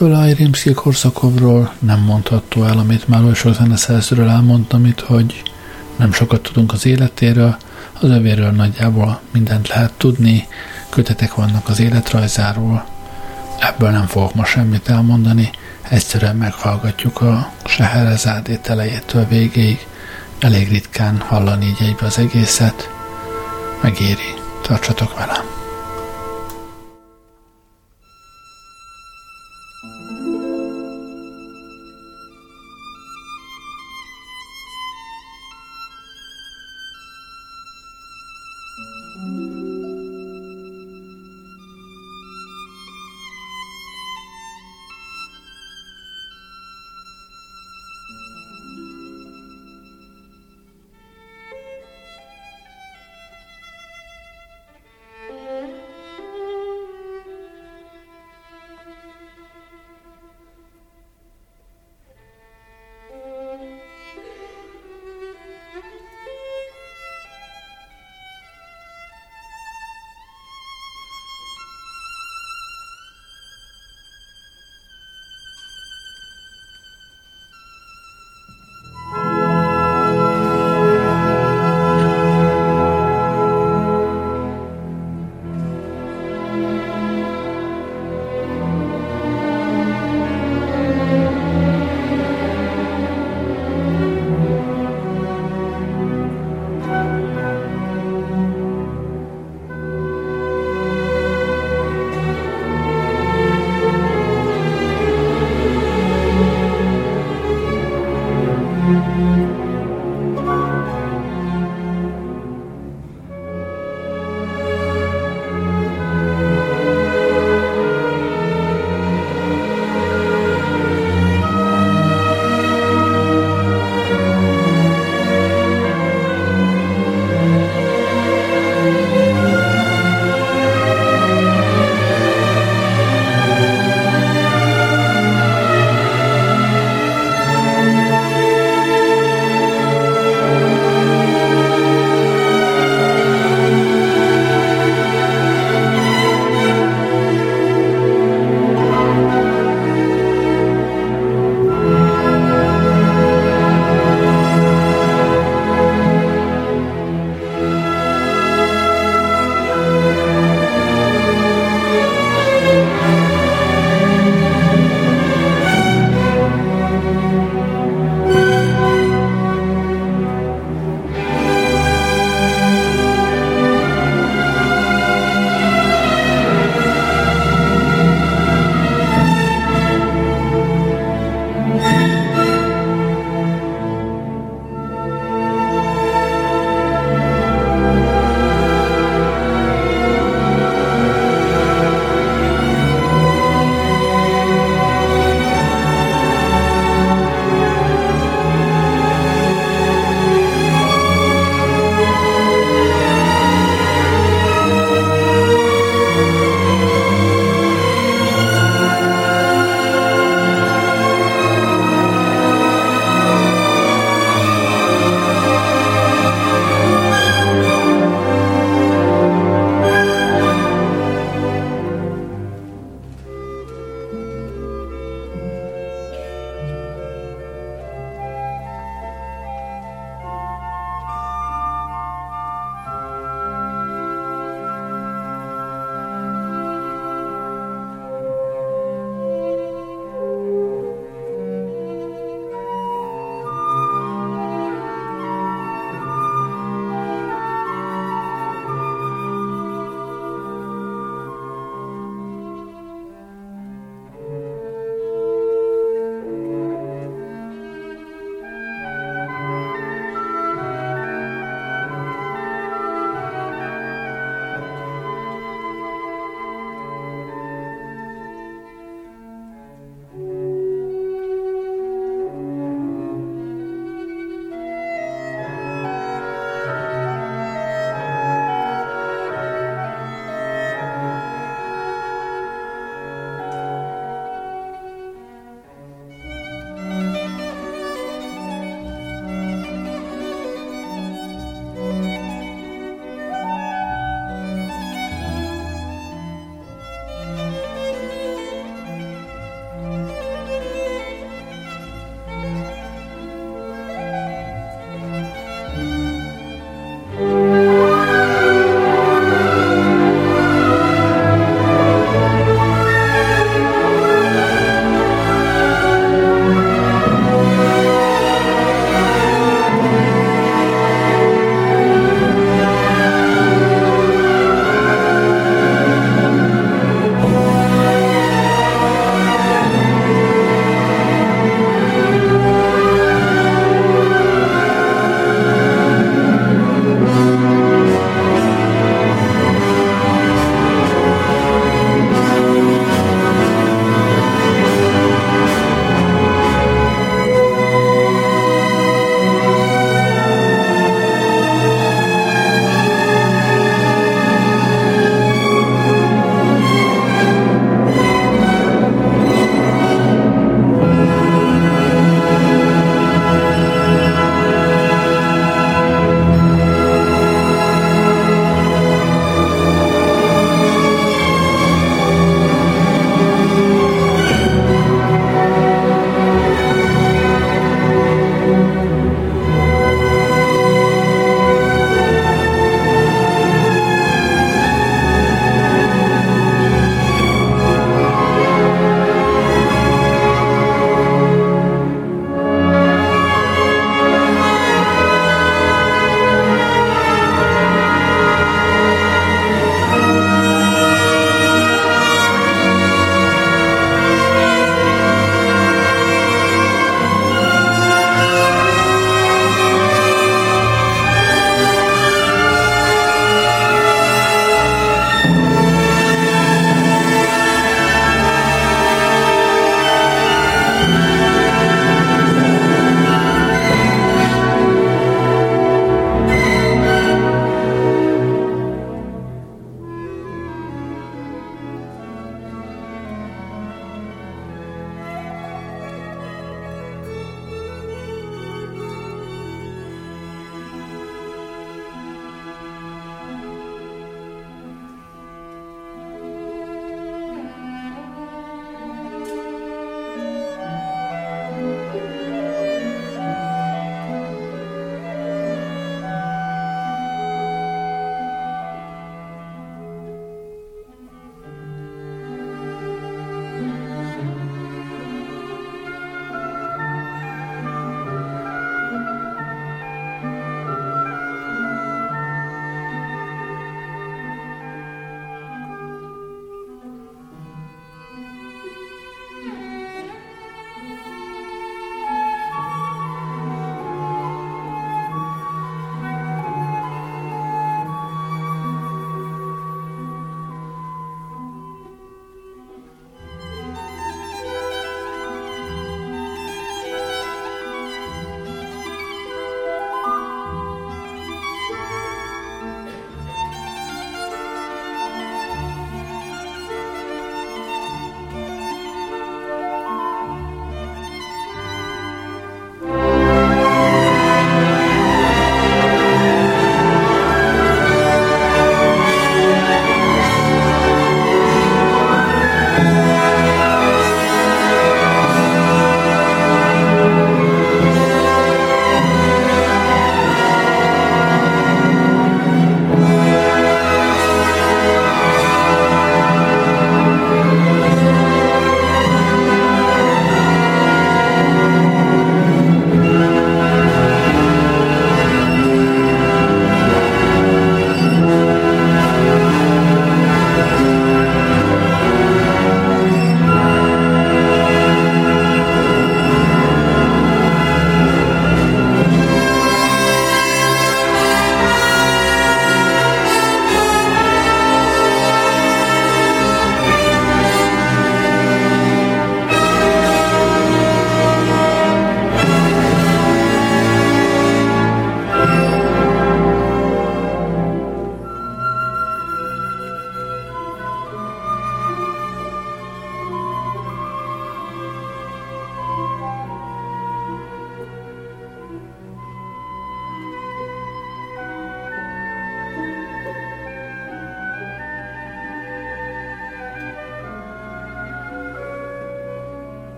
Nikolaj Rimsky-Korsakovról nem mondható el, amit már oly sok zeneszerzőről elmondtam itt, hogy nem sokat tudunk az életéről, az övéről nagyjából mindent lehet tudni, kötetek vannak az életrajzáról, ebből nem fogok ma semmit elmondani, egyszerűen meghallgatjuk a Seherezádét elejétől végéig, elég ritkán hallani így egybe az egészet, megéri, tartsatok velem!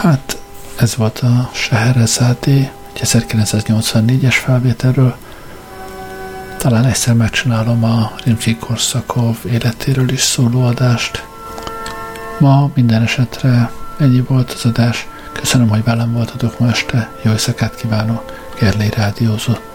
Hát ez volt a Seherezáté, egy 1984-es felvételről. Talán egyszer megcsinálom a Rimsky Korszakov életéről is szóló adást. Ma minden esetre ennyi volt az adás. Köszönöm, hogy velem voltatok ma este. Jó éjszakát kívánok. Gerlei Rádiózott.